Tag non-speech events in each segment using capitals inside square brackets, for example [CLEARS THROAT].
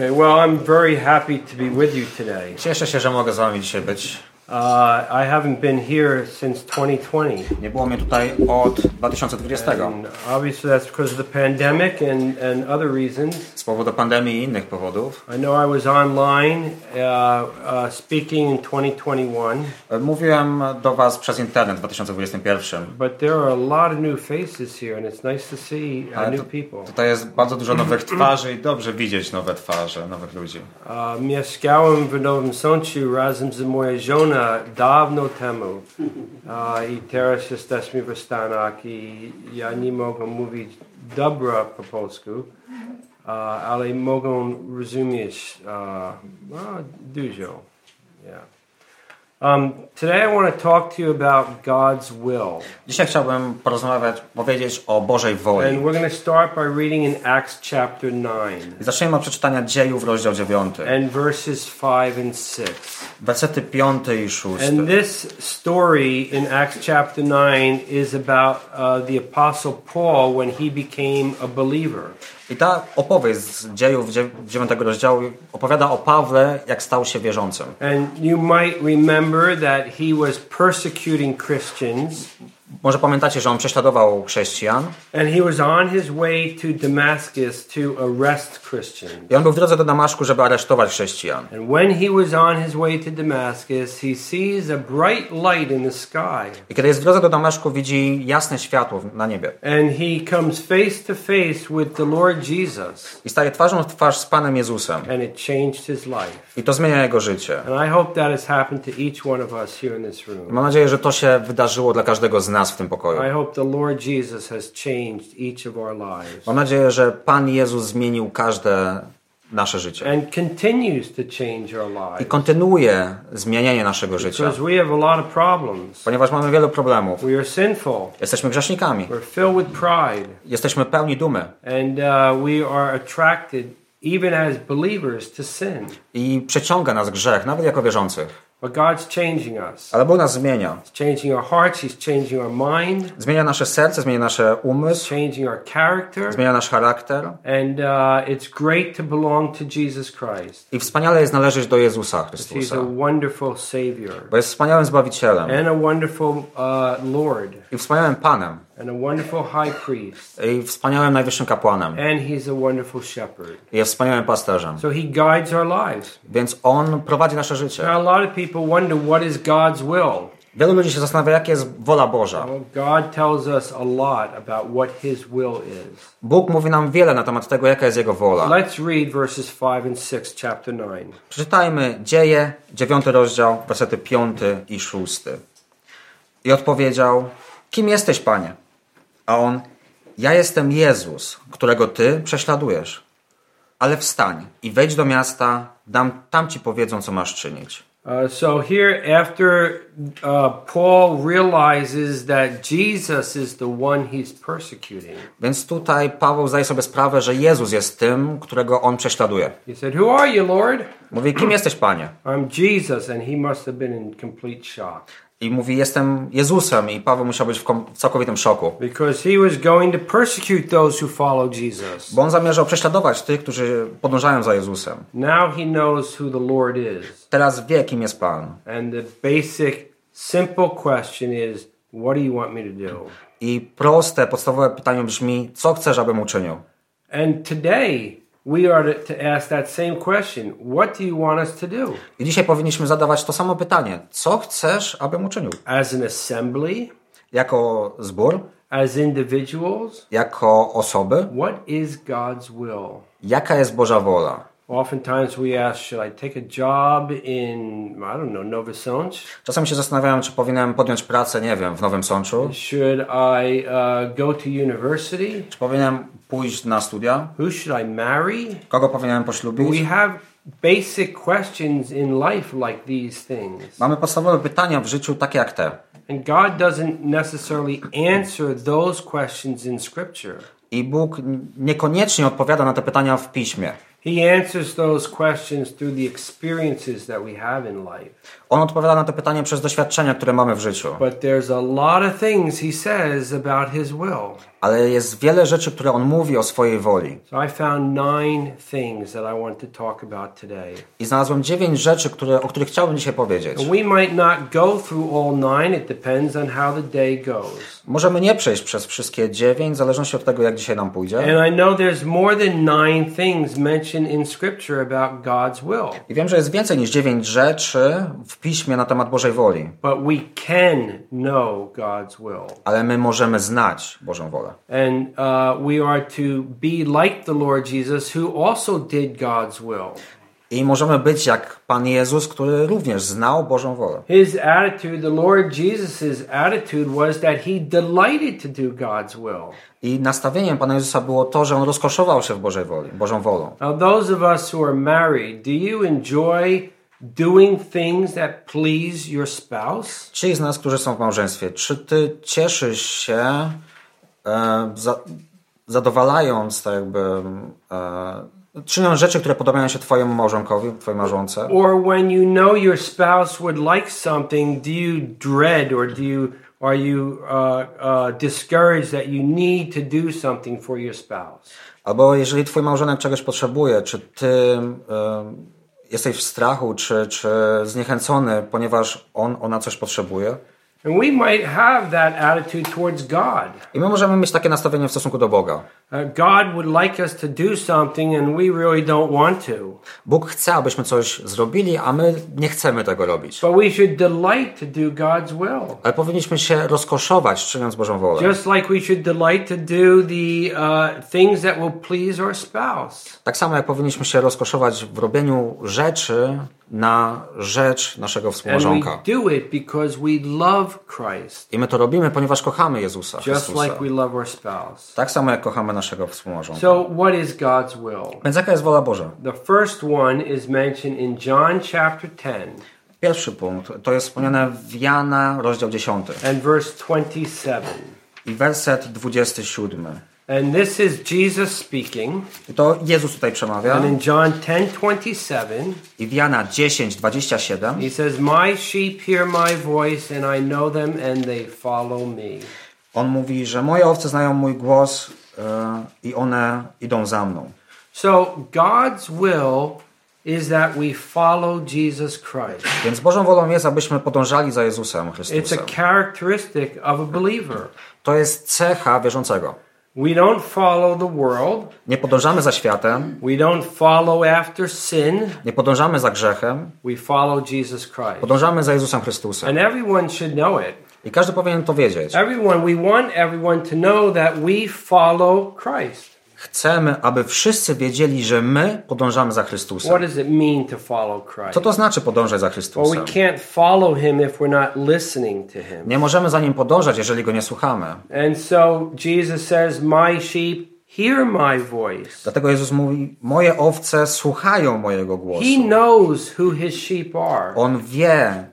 Okay, well, I'm very happy to be with you today. Cieszę się, że mogę z wami dzisiaj być. Uh, I haven't been here since 2020. Nie było mnie tutaj od 2020. And obviously, that's because of the pandemic and, and other reasons. Z powodu pandemii i innych powodów. I know I was online uh, uh, speaking in 2021, Mówiłem do was przez internet w 2021. but there are a lot of new faces here, and it's nice to see uh, Ale new people. Tutaj jest bardzo dużo nowych twarzy i dobrze widzieć nowe twarze, nowych ludzi. Uh, Mieszkałem w Nowym Sączu razem z moją żoną dawno temu. I teraz jesteśmy w Stanach i ja nie mogę mówić dobra po polsku, ale mogę rozumieć no, dużo. Yeah. Um, today I want to talk to you about God's will. Dzisiaj chciałbym porozmawiać, powiedzieć o Bożej And woli. we're going to start by reading in Acts chapter 9 I zaczniemy od przeczytania dziejów, rozdział 9. and verses 5 and 6. Wersety 5 i 6. And this story in Acts chapter 9 is about uh, the Apostle Paul when he became a believer. I ta opowieść z dziejów 9 rozdziału opowiada o Pawle, jak stał się wierzącym. And you might remember that he was persecuting Christians, Może pamiętacie, że on prześladował chrześcijan and he was on his way to Damascus to arrest Christians. i on był w drodze do Damaszku, żeby aresztować chrześcijan. And when he was on his way to Damascus, he sees a bright light in the sky. I kiedy jest w drodze do Damaszku, widzi jasne światło na niebie. And he comes face to face with the Lord Jesus, I staje twarzą w twarz z Panem Jezusem. and it changed his life. I to zmienia jego życie. And I hope that has happened to each one of us here in this room. Mam nadzieję, że to się wydarzyło dla każdego z nas w tym pokoju. Mam nadzieję, że Pan Jezus zmienił każde nasze życie. and continues to change our I kontynuuje zmienianie naszego życia. because we have a lot of problems. Ponieważ mamy wiele problemów. We are sinful. Jesteśmy grzesznikami. We're filled with pride, Jesteśmy pełni dumy. and uh, we are attracted, even as believers, to sin. I przeciąga nas grzech, nawet jako wierzących. But God's changing us. Ale Bóg nas zmienia. He's changing our hearts. He's changing our mind. Zmienia nasze serce, zmienia nasze umysł, Changing our character. zmienia nasz charakter. And uh, it's great to belong to Jesus Christ. I wspaniale jest należeć do Jezusa He's Chrystusa. a wonderful Savior. Bo jest wspaniałym Zbawicielem and a wonderful uh, Lord i wspaniałym Panem and a wonderful high priest i wspaniałym Najwyższym Kapłanem and he's a wonderful shepherd. i jest wspaniałym pasterzem. So he guides our lives. Więc On prowadzi nasze życie. Now a lot of people wonder what is God's will. Wielu ludzi się zastanawia, jaka jest wola Boża. Well, God tells us a lot about what his will is. Bóg mówi nam wiele na temat tego, jaka jest Jego wola. Let's read verses 5 and 6 chapter 9. Przeczytajmy Dzieje, dziewiąty rozdział, wersety piąty i szósty. I odpowiedział, kim jesteś, Panie? A on, ja jestem Jezus, którego Ty prześladujesz. Ale wstań i wejdź do miasta, dam, tam Ci powiedzą, co masz czynić. Uh, so here, after uh, Paul realizes that Jesus is the one he's persecuting, Więc tutaj Paweł zdaje sobie sprawę, że Jezus jest tym, którego on prześladuje. he said, "Who are you, Lord?" Mówi, kim jesteś, Panie? I'm Jesus, and he must have been in complete shock I mówi, jestem Jezusem i Paweł musiał być w, w całkowitym szoku. because he was going to persecute those who follow Jesus. Bo on zamierzał prześladować tych, którzy podążają za Jezusem. Now he knows who the Lord is, Teraz wie, kim jest Pan. and the basic, simple question is, "What do you want me to do?" I proste, podstawowe pytanie brzmi, co chcesz, abym uczynił? And today we are to, ask that same question: What do you want us to do? I dzisiaj powinniśmy zadawać to samo pytanie. Co chcesz, abym uczynił? As an assembly, Jako zbór? as individuals, Jako osoby? what is God's will? Jaka jest Boża wola? Oftentimes we ask, should I take a job in, I don't know, Nova Sącz? Czasem się zastanawiałem, czy powinienem podjąć pracę, nie wiem, w Nowym Sączu. Should I uh, go to university? Czy powinienem pójść na studia? Who should I marry? Kogo powinienem We poślubić? have basic questions in life like these things. Mamy podstawowe pytania w życiu takie jak te. And God doesn't necessarily answer those questions in Scripture. I Bóg niekoniecznie odpowiada na te pytania w piśmie. He answers those questions through the experiences that we have in life. On odpowiada na te pytania przez doświadczenia, które mamy w życiu. But there's a lot of things he says about his will. Ale jest wiele rzeczy, które on mówi o swojej woli. So I found nine things that I want to talk about today. I znalazłem dziewięć rzeczy, które, o których chciałbym dzisiaj powiedzieć. And we might not go through all nine, it depends on how the day goes. Możemy nie przejść przez wszystkie dziewięć, w zależności od tego, jak dzisiaj nam pójdzie. And I know there's more than nine things mentioned in Scripture about God's will. I wiem, że jest więcej niż dziewięć rzeczy w piśmie na temat Bożej woli, But we can know God's will. ale my możemy znać Bożą wolę. And uh, we are to be like the Lord Jesus, who also did God's will. I możemy być jak Pan Jezus, który również znał Bożą wolę. His attitude, the Lord Jesus' attitude was that he delighted to do God's will. I nastawieniem Pana Jezusa było to, że On rozkoszował się w Bożej woli, Bożą wolą. Now, those of us who are married, do you enjoy doing things that please your spouse? Ci z nas, którzy są w małżeństwie, czy Ty cieszysz się za, zadowalając tak jakby e, czyniąc rzeczy, które podobają się Twojemu małżonkowi, Twojej małżonce? Or when you know your spouse would like something, do you dread or do you are you uh, uh, discouraged that you need to do something for your spouse? Albo jeżeli Twój małżonek czegoś potrzebuje, czy Ty e, jesteś w strachu, czy, czy zniechęcony, ponieważ on, ona coś potrzebuje? And we might have that attitude towards God. I my możemy mieć takie nastawienie w stosunku do Boga. Uh, God would like us to do something and we really don't want to. Bóg chce, abyśmy coś zrobili, a my nie chcemy tego robić. But we should delight to do God's will. Ale powinniśmy się rozkoszować, czyniąc Bożą wolę. Just like we should delight to do the uh, things that will please our spouse. Tak samo jak powinniśmy się rozkoszować w robieniu rzeczy na rzecz naszego współmałżonka. I my to robimy, ponieważ kochamy Jezusa Chrystusa. Tak samo jak kochamy naszego współmałżonka. So, what is God's will? Więc jaka jest wola Boża? The first one is mentioned in John chapter 10 Pierwszy punkt to jest wspomniane w Jana, rozdział 10 and verse 27. i werset 27. And this is Jesus speaking. I to Jezus tutaj przemawia. And in John 10 27, I w Jana 10, 27 he says, My sheep hear my voice, and I know them, and they follow me. on mówi, że moje owce znają mój głos e, i one idą za mną. So, God's will is that we follow Jesus Christ. Więc Bożą wolą jest, abyśmy podążali za Jezusem It's Chrystusem. a characteristic of a believer. To jest cecha wierzącego. We don't follow the world, Nie podążamy za światem, we don't follow after sin, nie podążamy za grzechem, we follow Jesus Christ. podążamy za Jezusem Chrystusem. And everyone should know it. I każdy powinien to wiedzieć. Everyone, we want everyone to know that we follow Christ. Chcemy, aby wszyscy wiedzieli, że my podążamy za What Chrystusem. does it mean to follow Christ? Co to znaczy podążać za Well, we Chrystusem? can't follow him if we're not listening to him. Nie możemy za nim podążać, jeżeli go nie słuchamy. And so Jesus says, My sheep hear my voice. Dlatego Jezus mówi: Moje owce słuchają mojego głosu. He knows who his sheep are. On wie,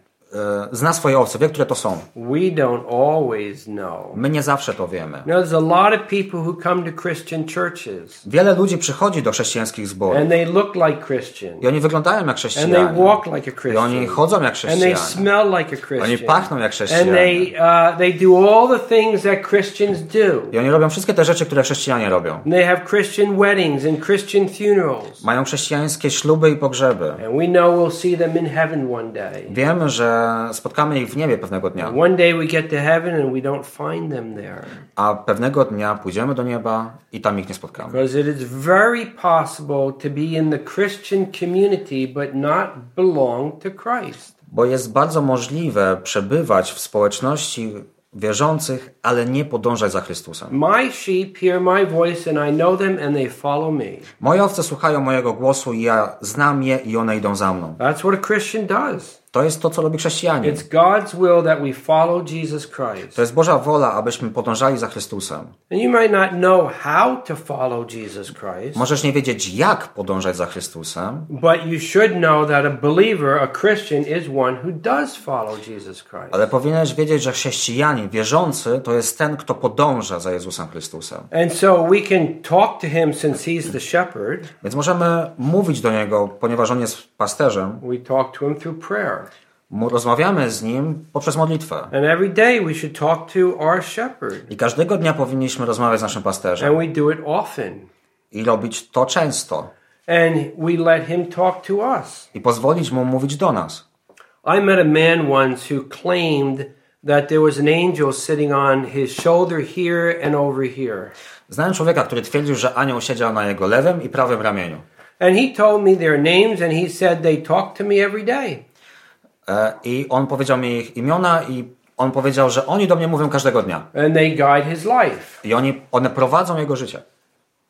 zna swoje owce, wie, które to są. We don't always know. My nie zawsze to wiemy. You know, there's a lot of people who come to Christian churches Wiele ludzi przychodzi do chrześcijańskich zborów and they look like Christian i oni wyglądają jak and they chrześcijanie. walk like a I oni chodzą jak and they chrześcijanie. smell like a Christian Oni pachną jak and chrześcijanie. they uh, they do all the things that Christians do. I oni robią wszystkie te rzeczy, które chrześcijanie robią. And they have Christian weddings and Christian funerals. Mają chrześcijańskie śluby i pogrzeby. And we know we'll see them in heaven one day. Wiemy, że spotkamy ich w niebie pewnego dnia, One day we get to heaven and we don't find them there. a pewnego dnia pójdziemy do nieba i tam ich nie spotkamy. Because it is very possible to be in the Christian community but not belong to Christ. Bo jest bardzo możliwe przebywać w społeczności wierzących, ale nie podążać za Chrystusem. My sheep hear my voice and I know them and they follow me. Moje owce słuchają mojego głosu i ja znam je i one idą za mną. That's what a Christian does. To jest to, co robi chrześcijanin. It's God's will that we follow Jesus Christ. To jest Boża wola, abyśmy podążali za Chrystusem. And you might not know how to follow Jesus Christ, Możesz nie wiedzieć, jak podążać za Chrystusem, but you should know that a believer, a Christian, is one who does follow Jesus Christ. ale powinieneś wiedzieć, że chrześcijanin, wierzący, to jest ten, kto podąża za Jezusem Chrystusem. And so we can talk to him since he's the shepherd. Więc możemy mówić do Niego, ponieważ On jest pasterzem. We talk to him through prayer. Rozmawiamy z Nim poprzez modlitwę. And every day we should talk to our shepherd. I każdego dnia powinniśmy rozmawiać z naszym pasterzem. And we do it often. I robić to często. And we let him talk to us. I pozwolić Mu mówić do nas. I met a man once who claimed that there was an angel sitting on his shoulder here and over here. Znałem człowieka, który twierdził, że anioł siedział na jego lewym i prawym ramieniu. And he told me their names and he said they talk to me every day. E, I on powiedział mi ich imiona i on powiedział, że oni do mnie mówią każdego dnia. I oni, one prowadzą jego życie.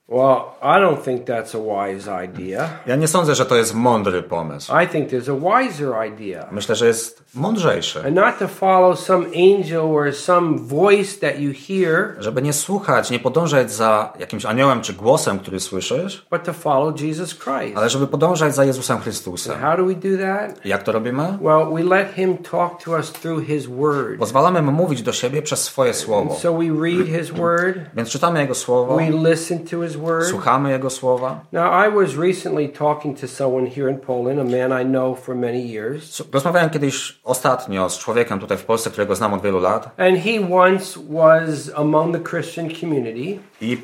Well, I don't think that's a wise idea. Ja nie sądzę, że to jest mądry pomysł. I think there's a wiser idea. Myślę, że jest mądrzejszy. And not to follow some angel or some voice that you hear, Żeby nie słuchać, nie podążać za jakimś aniołem czy głosem, który słyszysz, but to follow Jesus Christ. ale żeby podążać za Jezusem Chrystusem. How do we do that? Jak to robimy? Well, we let him talk to us through his word. Pozwalamy mu mówić do siebie przez swoje słowo. So we read his word, Więc czytamy jego słowo, we listen to his word. słuchamy jego słowa. Now, I was recently talking to someone here in Poland, a man I know for many years, Rozmawiałem kiedyś ostatnio z człowiekiem tutaj w Polsce, którego znam od wielu lat. and he once was among the Christian community, I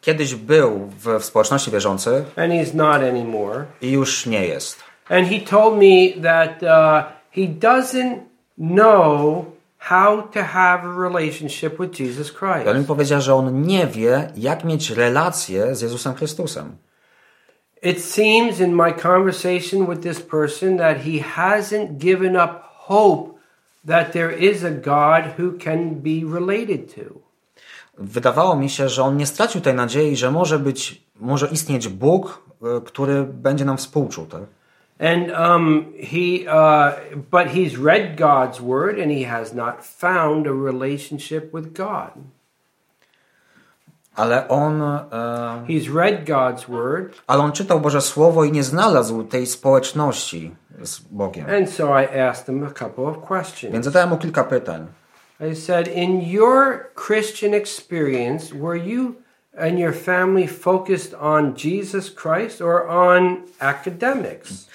kiedyś był w, w społeczności wierzących and he's not anymore. i już nie jest. And he told me that uh, he doesn't know how to have a relationship with Jesus I on mi Christ. powiedział, że on nie wie, jak mieć relację z Jezusem Chrystusem. It seems in my conversation with this person that he hasn't given up hope that there is a God who can be related to. Wydawało mi się, że on nie stracił tej nadziei, że może być, może istnieć Bóg, y, który będzie nam współczuł. Tak? And um, he, uh, but he's read God's word and he has not found a relationship with God. Ale on, e, He's read God's word, ale on czytał Boże Słowo i nie znalazł tej społeczności z Bogiem. and so I asked him a couple of questions. Więc zadałem mu kilka pytań. I said, In your Christian experience, were you and your family focused on Jesus Christ or on academics?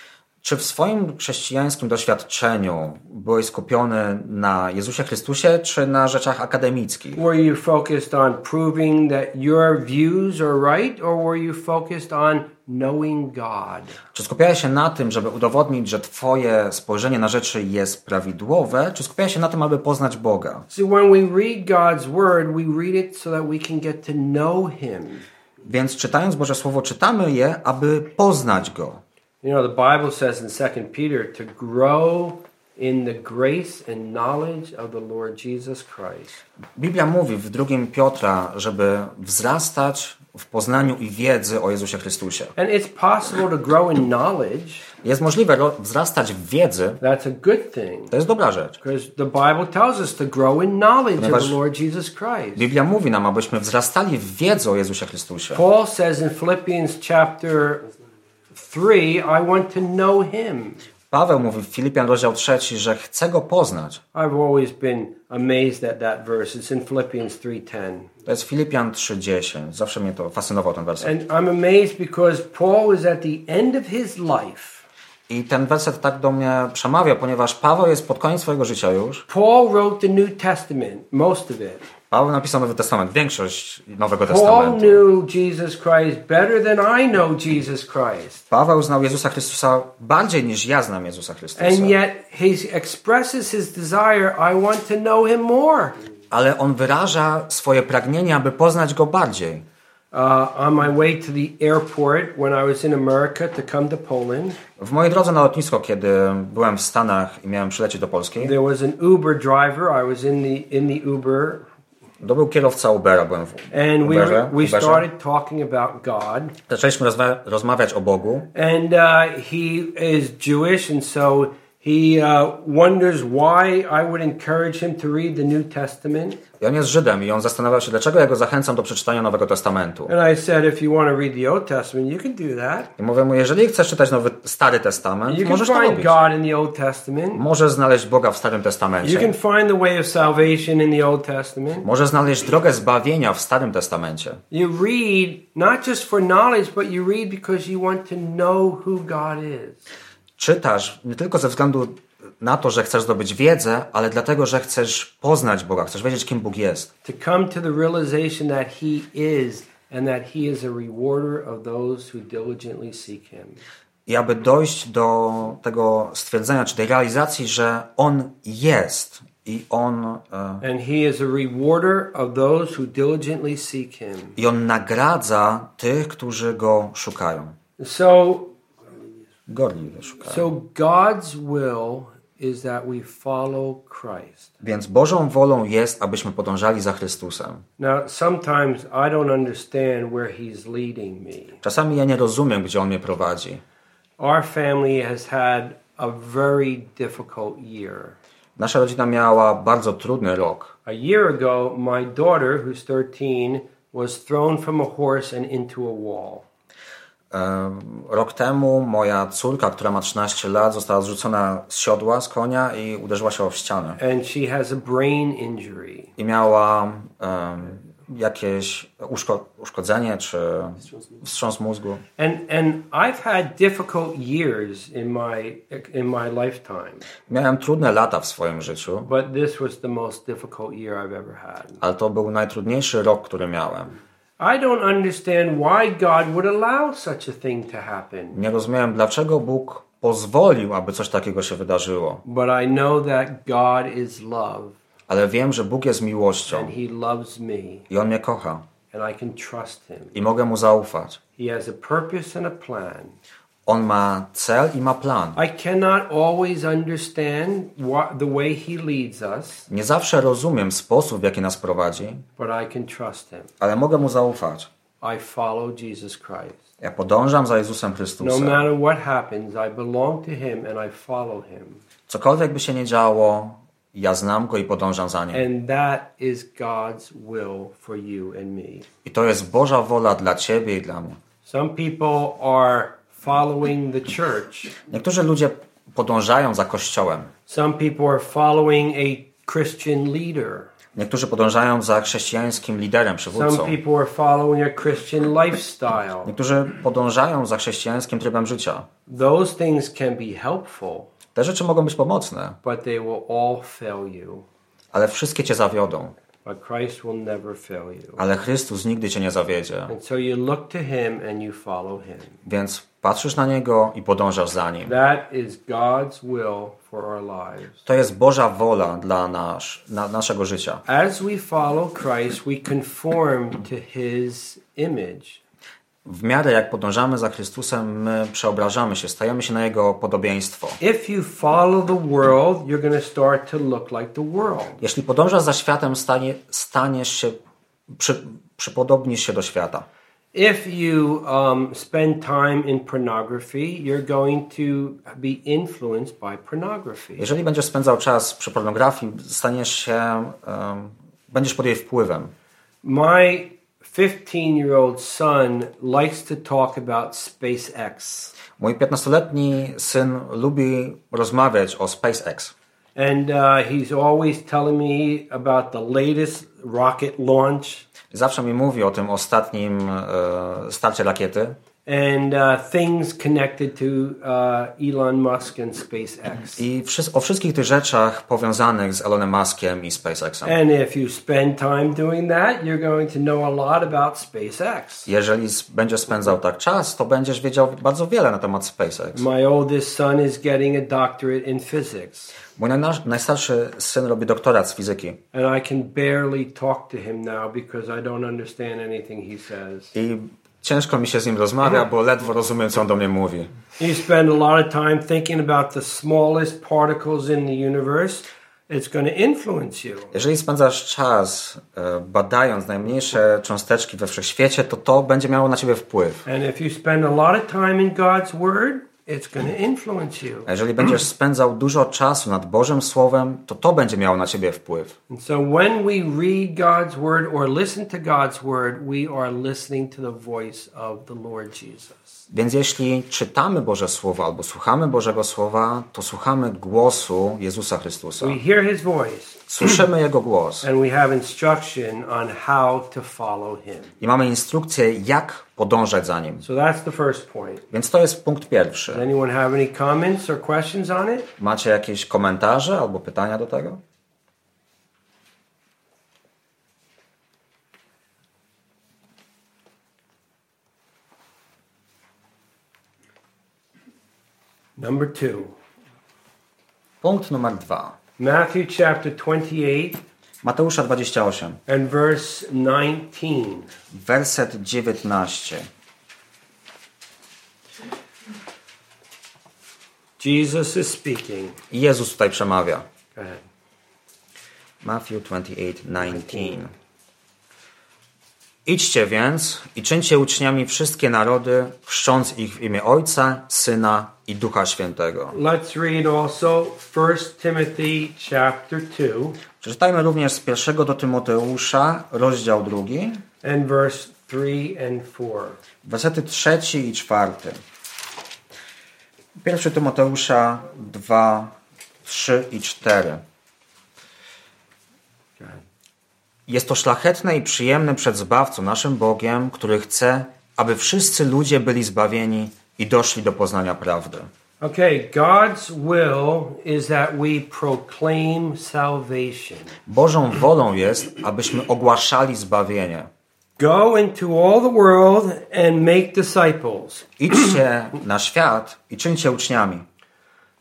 Czy w swoim chrześcijańskim doświadczeniu byłeś skupiony na Jezusie Chrystusie, czy na rzeczach akademickich? Were you focused on proving that your views are right, or were you focused on knowing God? Czy skupiałeś się na tym, żeby udowodnić, że Twoje spojrzenie na rzeczy jest prawidłowe, czy skupiałeś się na tym, aby poznać Boga? See, when we read God's word, we read it so that we can get to know Him. Więc czytając Boże Słowo, czytamy je, aby poznać Go. You know, the Bible says in 2 Peter to grow in the grace and knowledge of the Lord Jesus Christ. Biblia mówi w drugim Piotra, żeby wzrastać w poznaniu i wiedzy o Jezusie Chrystusie. And it's possible to grow in knowledge. Jest możliwe wzrastać w wiedzy, That's a good thing. to jest dobra rzecz. Because the Bible tells us to grow in knowledge of the Lord Jesus Christ. Biblia mówi nam, abyśmy wzrastali w wiedzę o Jezusie Chrystusie. Paul says in Philippians chapter 3, I want to know him. Paweł mówi w Filipian rozdział 3, że chce Go poznać. I've always been amazed at that verse. It's in Philippians 3:10. To jest Filipian 3,10. Zawsze mnie to fascynował ten werset. And I'm amazed because Paul is at the end of his life. I ten werset tak do mnie przemawia, ponieważ Paweł jest pod koniec swojego życia już. Paul wrote the New Testament, most of it. Paweł napisał Nowy Testament, większość Nowego Paul Testamentu. knew Jesus Christ better than I know Jesus Christ. Paweł znał Jezusa Chrystusa bardziej niż ja znam Jezusa Chrystusa. And yet he expresses his desire, I want to know him more. Ale on wyraża swoje pragnienie, aby poznać Go bardziej. Uh, on my way to the airport when I was in America to come to Poland, W mojej drodze na lotnisko, kiedy byłem w Stanach i miałem przylecieć do Polski, there was an Uber driver. I was in the in the Uber, to był kierowca Ubera, byłem w and we Uberze. we Uberze. started talking about God. Zaczęliśmy rozma- rozmawiać o Bogu. And uh, he is Jewish, and so he uh, wonders why I would encourage him to read the New Testament. I on jest Żydem i on zastanawiał się, dlaczego ja go zachęcam do przeczytania Nowego Testamentu. And I said, if you want to read the Old Testament, you can do that. I mówię mu, jeżeli chcesz czytać Nowy, Stary Testament, You możesz to robić. God in the Old Testament. Możesz znaleźć Boga w Starym You Testamencie. can find the way of salvation in the Old Testament. Możesz znaleźć drogę zbawienia w Starym Testamencie. You read not just for knowledge, but you read because you want to know who God is. Czytasz nie tylko ze względu na to, że chcesz zdobyć wiedzę, ale dlatego, że chcesz poznać Boga, chcesz wiedzieć, kim Bóg jest. To come to the realization that He is and that He is a rewarder of those who diligently seek Him. I aby dojść do tego stwierdzenia, czy tej realizacji, że On jest i On, e, And He is a rewarder of those who diligently seek Him. i on nagradza tych, którzy Go szukają. So, Szukają. so God's will is that we follow Christ. Więc Bożą wolą jest, abyśmy podążali za Chrystusem. Now, sometimes I don't understand where He's leading me. Czasami ja nie rozumiem, gdzie On mnie prowadzi. Our family has had a very difficult year. Nasza rodzina miała bardzo trudny rok. A year ago, my daughter, who's 13, was thrown from a horse and into a wall. Rok temu moja córka, która ma 13 lat, została zrzucona z siodła, z konia i uderzyła się o ścianę. And she has a brain injury. I miała em, jakieś uszko uszkodzenie czy wstrząs mózgu. And, and I've had difficult years in my, in my lifetime, Miałem trudne lata w swoim życiu, but this was the most difficult year I've ever had. ale to był najtrudniejszy rok, który miałem. I don't understand why God would allow such a thing to happen, Nie rozumiałem, dlaczego Bóg pozwolił, aby coś takiego się wydarzyło. but I know that God is love Ale wiem, że Bóg jest miłością and He loves me i On mnie kocha and I can trust Him. i mogę Mu zaufać. He has a purpose and a plan. On ma cel i ma plan. I cannot always understand what, the way He leads us, Nie zawsze rozumiem sposób, w jaki nas prowadzi, but I can trust Him. ale mogę Mu zaufać. I follow Jesus Christ. Ja podążam za Jezusem No Chrystusem. matter what happens, I belong to Him and I follow Him. Cokolwiek by się nie działo, ja znam Go i podążam za Nim. And that is God's will for you and me. I to jest Boża wola dla Ciebie i dla mnie. Some people are following the church, Niektórzy ludzie podążają za Kościołem. some people are following a Christian leader, Niektórzy podążają za chrześcijańskim liderem, some przywódcą. people are following a Christian lifestyle. Niektórzy podążają za chrześcijańskim trybem życia. Those things can be helpful, Te rzeczy mogą być pomocne, but they will all fail you. ale wszystkie Cię zawiodą. But Christ will never fail you. Ale Chrystus nigdy Cię nie zawiedzie. And so you look to Him and you follow Him. Więc patrzysz na Niego i podążasz za Nim. That is God's will for our lives. To jest Boża wola dla nasz, na, naszego życia. As we follow Christ, we conform to His image. W miarę jak podążamy za Chrystusem, my przeobrażamy się, stajemy się na Jego podobieństwo. If you follow the world, you're going to start to look like the world. Jeśli podążasz za światem, stanie, staniesz się, przy, przypodobnisz się do świata. If you um, spend time in pornography, you're going to be influenced by pornography. Jeżeli będziesz spędzał czas przy pornografii, staniesz się, um, będziesz pod jej wpływem. My 15 year old son likes to talk about SpaceX. Mój 15-letni syn lubi rozmawiać o SpaceX. And uh, he's always telling me about the latest rocket launch Zawsze mi mówi o tym ostatnim e, starcie rakiety and uh, things connected to uh, Elon Musk and SpaceX. i o wszystkich tych rzeczach powiązanych z Elonem Muskiem i SpaceXem. And if you spend time doing that, you're going to know a lot about SpaceX. Jeżeli będziesz spędzał tak czas, to będziesz wiedział bardzo wiele na temat SpaceX. My oldest son is getting a doctorate in physics, Mój najstarszy syn robi doktorat z fizyki and I can barely talk to him now because I don't understand anything he says. i ciężko mi się z nim rozmawia, bo ledwo rozumiem, co on do mnie mówi. You spend a lot of time thinking about the smallest particles in the universe, it's going to influence you. Jeżeli spędzasz czas e, badając najmniejsze cząsteczki we wszechświecie, to to będzie miało na ciebie wpływ. And if you spend a lot of time in God's Word, it's going to influence you. Jeżeli będziesz spędzał dużo czasu nad Bożym Słowem, to to będzie miało na ciebie wpływ. And so when we read God's Word or listen to God's Word, we are listening to the voice of the Lord Jesus. Więc jeśli czytamy Boże Słowo albo słuchamy Bożego Słowa, to słuchamy głosu Jezusa Chrystusa. We hear his voice [CLEARS THROAT] Słyszymy Jego głos and we have instruction on how to follow him. i mamy instrukcję, jak podążać za Nim. So that's the first point. Więc to jest punkt Does pierwszy. anyone have any comments or questions on it? Macie jakieś komentarze albo pytania do tego? Number two, Punkt numer dwa. Matthew chapter 28 Mateusza 28, and verse 19. werset 19. Jesus is speaking. Jezus tutaj przemawia. Go ahead. Matthew 28, 19. Idźcie więc i czyńcie uczniami wszystkie narody, chrzcząc ich w imię Ojca, Syna i Ducha Świętego. Let's read also 1 Timothy chapter 2 Przeczytajmy również z pierwszego do Tymoteusza, rozdział drugi, and verse 3 and 4. wersety trzeci i czwarty. Pierwszy Tymoteusza 2, 3 i 4. Go ahead. Jest to szlachetne i przyjemne przed Zbawcą, naszym Bogiem, który chce, aby wszyscy ludzie byli zbawieni i doszli do poznania prawdy. Okay, God's will is that we proclaim salvation. Bożą wolą jest, abyśmy ogłaszali zbawienie. Go into all the world and make disciples. Idźcie na świat i czyńcie uczniami.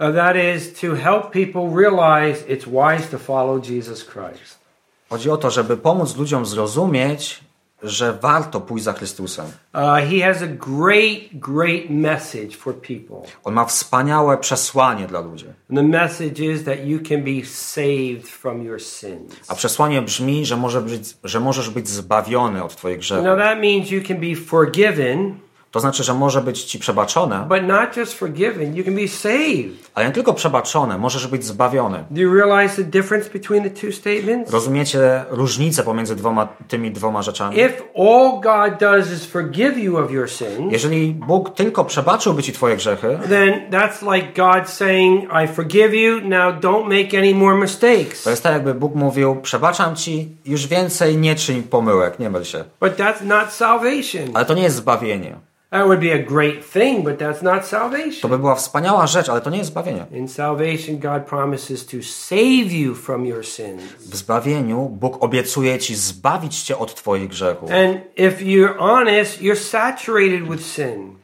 Uh, that is to help people realize it's wise to follow Jesus Christ. Chodzi o to, żeby pomóc ludziom zrozumieć, że warto pójść za Chrystusem. Uh, he has a great, great message for people. On ma wspaniałe przesłanie dla ludzi. And the message is that you can be saved from your sins. A przesłanie brzmi, że, może być, że możesz być zbawiony od Twoich grzechów. Now that means you can be forgiven, To znaczy, że może być Ci przebaczone, but not just forgiven, you can be saved. ale nie tylko przebaczone, możesz być zbawiony. Do you realize the difference between the two statements? Rozumiecie różnicę pomiędzy dwoma, tymi dwoma rzeczami? If all God does is forgive you of your sins, Jeżeli Bóg tylko przebaczyłby Ci Twoje grzechy, then that's like God saying, I forgive you, now don't make any more mistakes. to jest tak jakby Bóg mówił, przebaczam Ci, już więcej nie czyń pomyłek, nie myl się. But that's not salvation. Ale to nie jest zbawienie. That would be a great thing, but that's not To salvation. by była wspaniała rzecz, ale to nie jest zbawienie. In salvation, God promises to save you from your sins. W zbawieniu Bóg obiecuje Ci zbawić Cię od Twoich grzechów. And if you're honest, you're saturated with sin.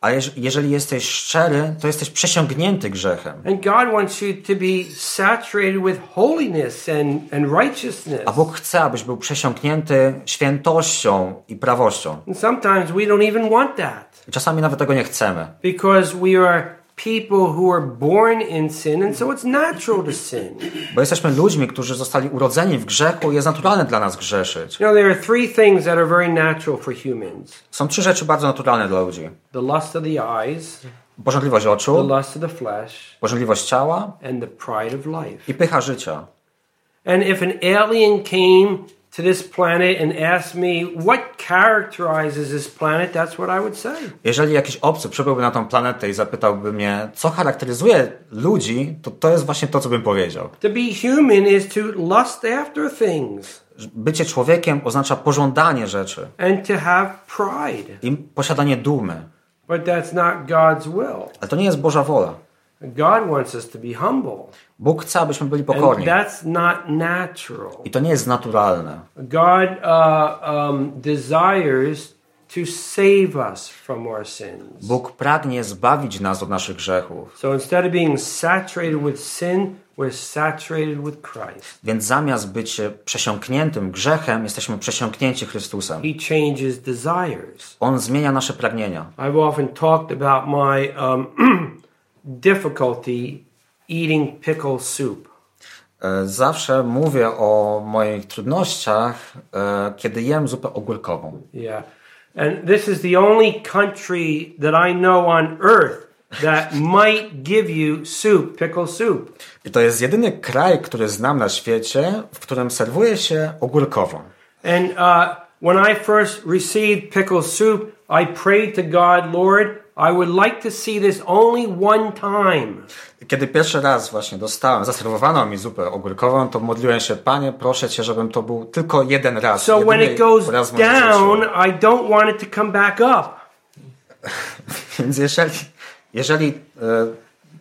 A jeż- jeżeli jesteś szczery, to jesteś przesiągnięty grzechem. And God wants you to be saturated with holiness and, and righteousness. A Bóg chce, abyś był przesiąknięty świętością i prawością. And sometimes we don't even want that I czasami nawet tego nie chcemy. because we are people who are born in sin, and so it's natural to sin. Bo jesteśmy ludźmi, którzy zostali urodzeni w grzechu i jest naturalne dla nas grzeszyć. You know, there are three things that are very natural for humans Są trzy rzeczy bardzo naturalne dla ludzi. the lust of the eyes, Pożądliwość the oczu, lust of the flesh, pożądliwość ciała and the pride of life. i pycha życia. And if an alien came to this planet and asked me what characterizes this planet, that's what I would say. Jeżeli jakiś obcy przybyłby na tą planetę i zapytałby mnie, co charakteryzuje ludzi, to to jest właśnie to, co bym powiedział. To be human is to lust after things Bycie człowiekiem oznacza pożądanie rzeczy and to have pride. i posiadanie dumy. But that's not God's will. Ale to nie jest Boża wola. God wants us to be humble. Bóg chce, abyśmy byli And pokorni. that's not natural. I to nie jest naturalne. God uh, um, desires to save us from our sins. Bóg pragnie zbawić nas od naszych grzechów. So instead of being saturated with sin, we're saturated with Christ. Więc zamiast być przesiąkniętym grzechem, jesteśmy przesiąknięci Chrystusem. He changes desires. On zmienia nasze pragnienia. I've often talked about my um, [CLEARS THROAT] difficulty eating pickle soup. E, Zawsze mówię o moich trudnościach, e, kiedy jem zupę ogórkową. Yeah. And this is the only country that I know on earth that might give you soup, pickle soup. I to jest jedyny kraj, który znam na świecie, w którym serwuje się ogórkową. And uh, when I first received pickle soup, I prayed to God, Lord, I would like to see this only one time. Kiedy pierwszy raz właśnie dostałem, zaserwowano mi zupę ogórkową, to modliłem się, Panie, proszę Cię, żebym to był tylko jeden raz. So when it goes down, I don't want it to come back up. [LAUGHS] Więc jeżeli, jeżeli e,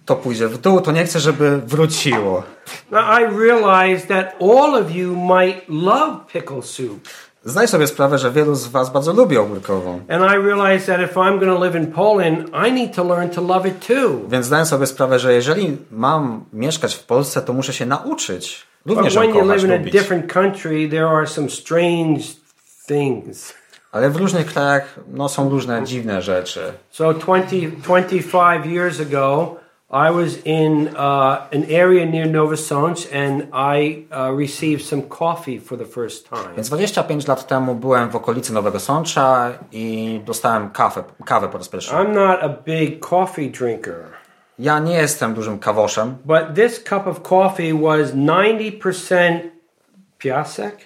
to pójdzie w dół, to nie chcę, żeby wróciło. Now, I realize that all of you might love pickle soup. Zdaj sobie sprawę, że wielu z Was bardzo lubi ogórkową. And I realize that if I'm going to live in Poland, I need to learn to love it too. Więc zdaję sobie sprawę, że jeżeli mam mieszkać w Polsce, to muszę się nauczyć But również ją when you live in a lubić. different country, there are some strange things. Ale w różnych krajach no, są różne dziwne rzeczy. So 20, 25 years ago, I was in uh, an area near Nova Sącz and I uh, received some coffee for the first time. Więc 25 lat temu byłem w okolicy Nowego Sącza i dostałem kawę, kawę po raz pierwszy. I'm not a big coffee drinker, Ja nie jestem dużym kawoszem, but this cup of coffee was 90% piasek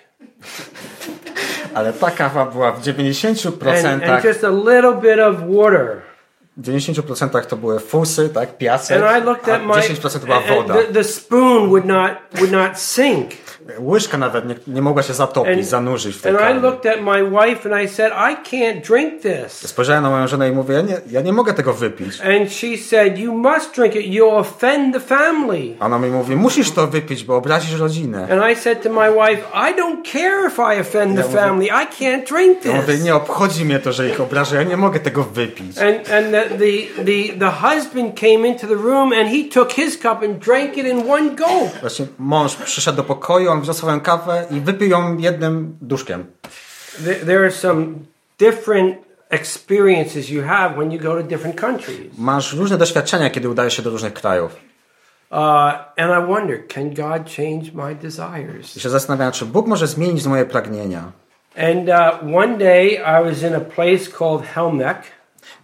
[LAUGHS] ale ta kawa była w 90%, and, and just a little bit of water. W 90% to były fusy, tak, piasek, And I looked a at my 10% to była woda. the, the spoon would not would not sink. Łyżka nawet nie, nie mogła się zatopić, And- zanurzyć w tej And I looked at my wife and I said, I can't drink this. Spojrzałem na moją żonę i mówię, ja nie, ja nie mogę tego wypić. And she said, You must drink it. You'll offend the family. A Ona mi mówi, musisz to wypić, bo obrazisz rodzinę. And I said to my wife, I don't care if I offend the Yeah, well, family. I can't drink Ja mówię, this. nie obchodzi mnie to, że ich obrażę, ja nie mogę tego wypić. And and the, the the the husband came into the room and he took his cup and drank it in one go. Właśnie mąż przyszedł do pokoju, wziął swoją kawę i wypił ją jednym duszkiem. There, there are some different experiences you have when you go to different countries. Masz różne doświadczenia, kiedy udajesz się do różnych krajów. Uh, and I wonder, can God change my desires? I się zastanawiam, czy Bóg może zmienić moje pragnienia. And uh, one day I was in a place called Helmek,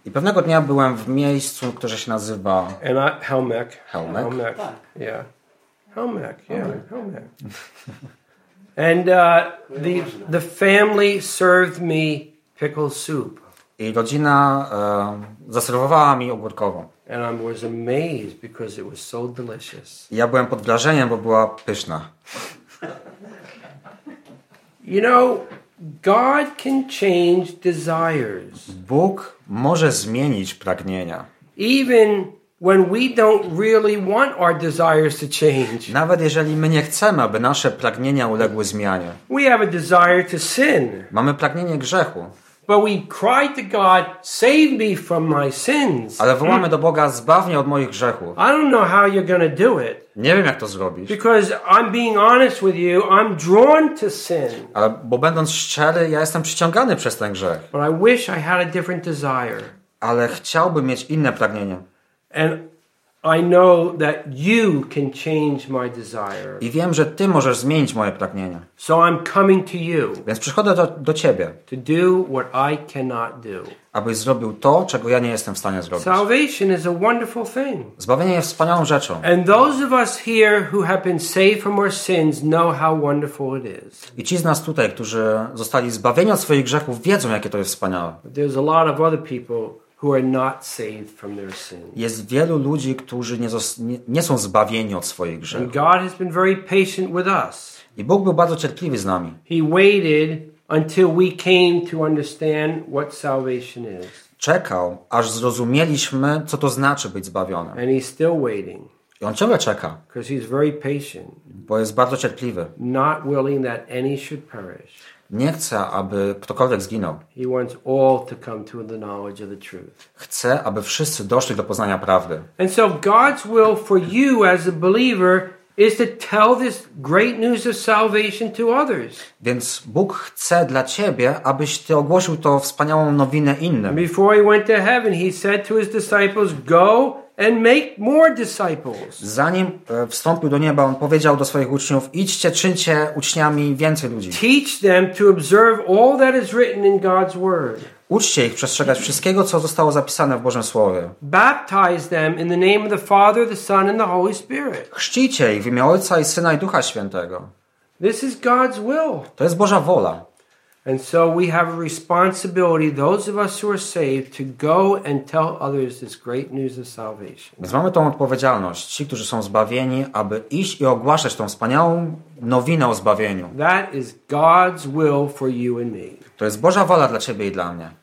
I pewnego dnia byłem w miejscu, które się nazywa and I Helmek. Helmek? Helmek. Yeah. Helmek. Yeah. Helmek. and uh, the the family served me pickle soup, i rodzina e, zaserwowała mi ogórkową. and I was amazed because it was so delicious. I ja byłem pod wrażeniem, bo była pyszna. You know, God can change desires, Bóg może zmienić pragnienia. even when we don't really want our desires to change. Nawet jeżeli my nie chcemy, aby nasze pragnienia uległy zmianie. We have a desire to sin. Mamy pragnienie grzechu, But we cry to God, save me from my sins. ale wołamy do Boga, zbaw mnie od moich grzechów. I don't know how you're going to do it Nie wiem, jak to zrobić, because I'm being honest with you. I'm drawn to sin, ale bo będąc szczery, ja jestem przyciągany przez ten grzech. but I wish I had a different desire. Ale chciałbym mieć inne pragnienie. And I know that you can change my desire. I wiem, że Ty możesz zmienić moje pragnienia. So I'm coming to you Więc przychodzę do, do Ciebie, to do what I cannot do. abyś zrobił to, czego ja nie jestem w stanie zrobić. Salvation is a wonderful thing. Zbawienie jest wspaniałą rzeczą. And those of us here who have been saved from our sins know how wonderful it is. I ci z nas tutaj, którzy zostali zbawieni od swoich grzechów, wiedzą, jakie to jest wspaniałe. But there's a lot of other people who are not saved from their sins. Jest wielu ludzi, którzy nie, nie, nie są zbawieni od swoich And grzechów. God has been very patient with us. I Bóg był bardzo cierpliwy z nami. He waited until we came to understand what salvation is. Czekał, aż zrozumieliśmy, co to znaczy być zbawionym. And He's still waiting I On ciągle czeka, because He's very patient, bo jest bardzo cierpliwy. not willing that any should perish. Nie chce, aby ktokolwiek zginął. He wants all to come to the knowledge of the truth. Chce, aby wszyscy doszli do poznania prawdy. And so God's will for you as a believer is to tell this great news of salvation to others. Więc Bóg chce dla ciebie, abyś ty ogłosił tą wspaniałą nowinę innym. Before he went to heaven, he said to his disciples, Go and make more disciples. Zanim e, wstąpił do nieba, on powiedział do swoich uczniów: idźcie, czyńcie uczniami więcej ludzi. Teach them to observe all that is written in God's word. Uczcie ich przestrzegać wszystkiego, co zostało zapisane w Bożym Słowie. Baptize them in the name of the Father, the Son, and the Holy Spirit. Chrzcicie ich w imię Ojca i Syna i Ducha Świętego. This is God's will. To jest Boża wola. And so we have a responsibility, those of us who are saved, to go and tell others this great news of salvation. Więc mamy tą odpowiedzialność, ci, którzy są zbawieni, aby iść i ogłaszać tą wspaniałą nowinę o zbawieniu. That is God's will for you and me. To jest Boża wola dla ciebie i dla mnie.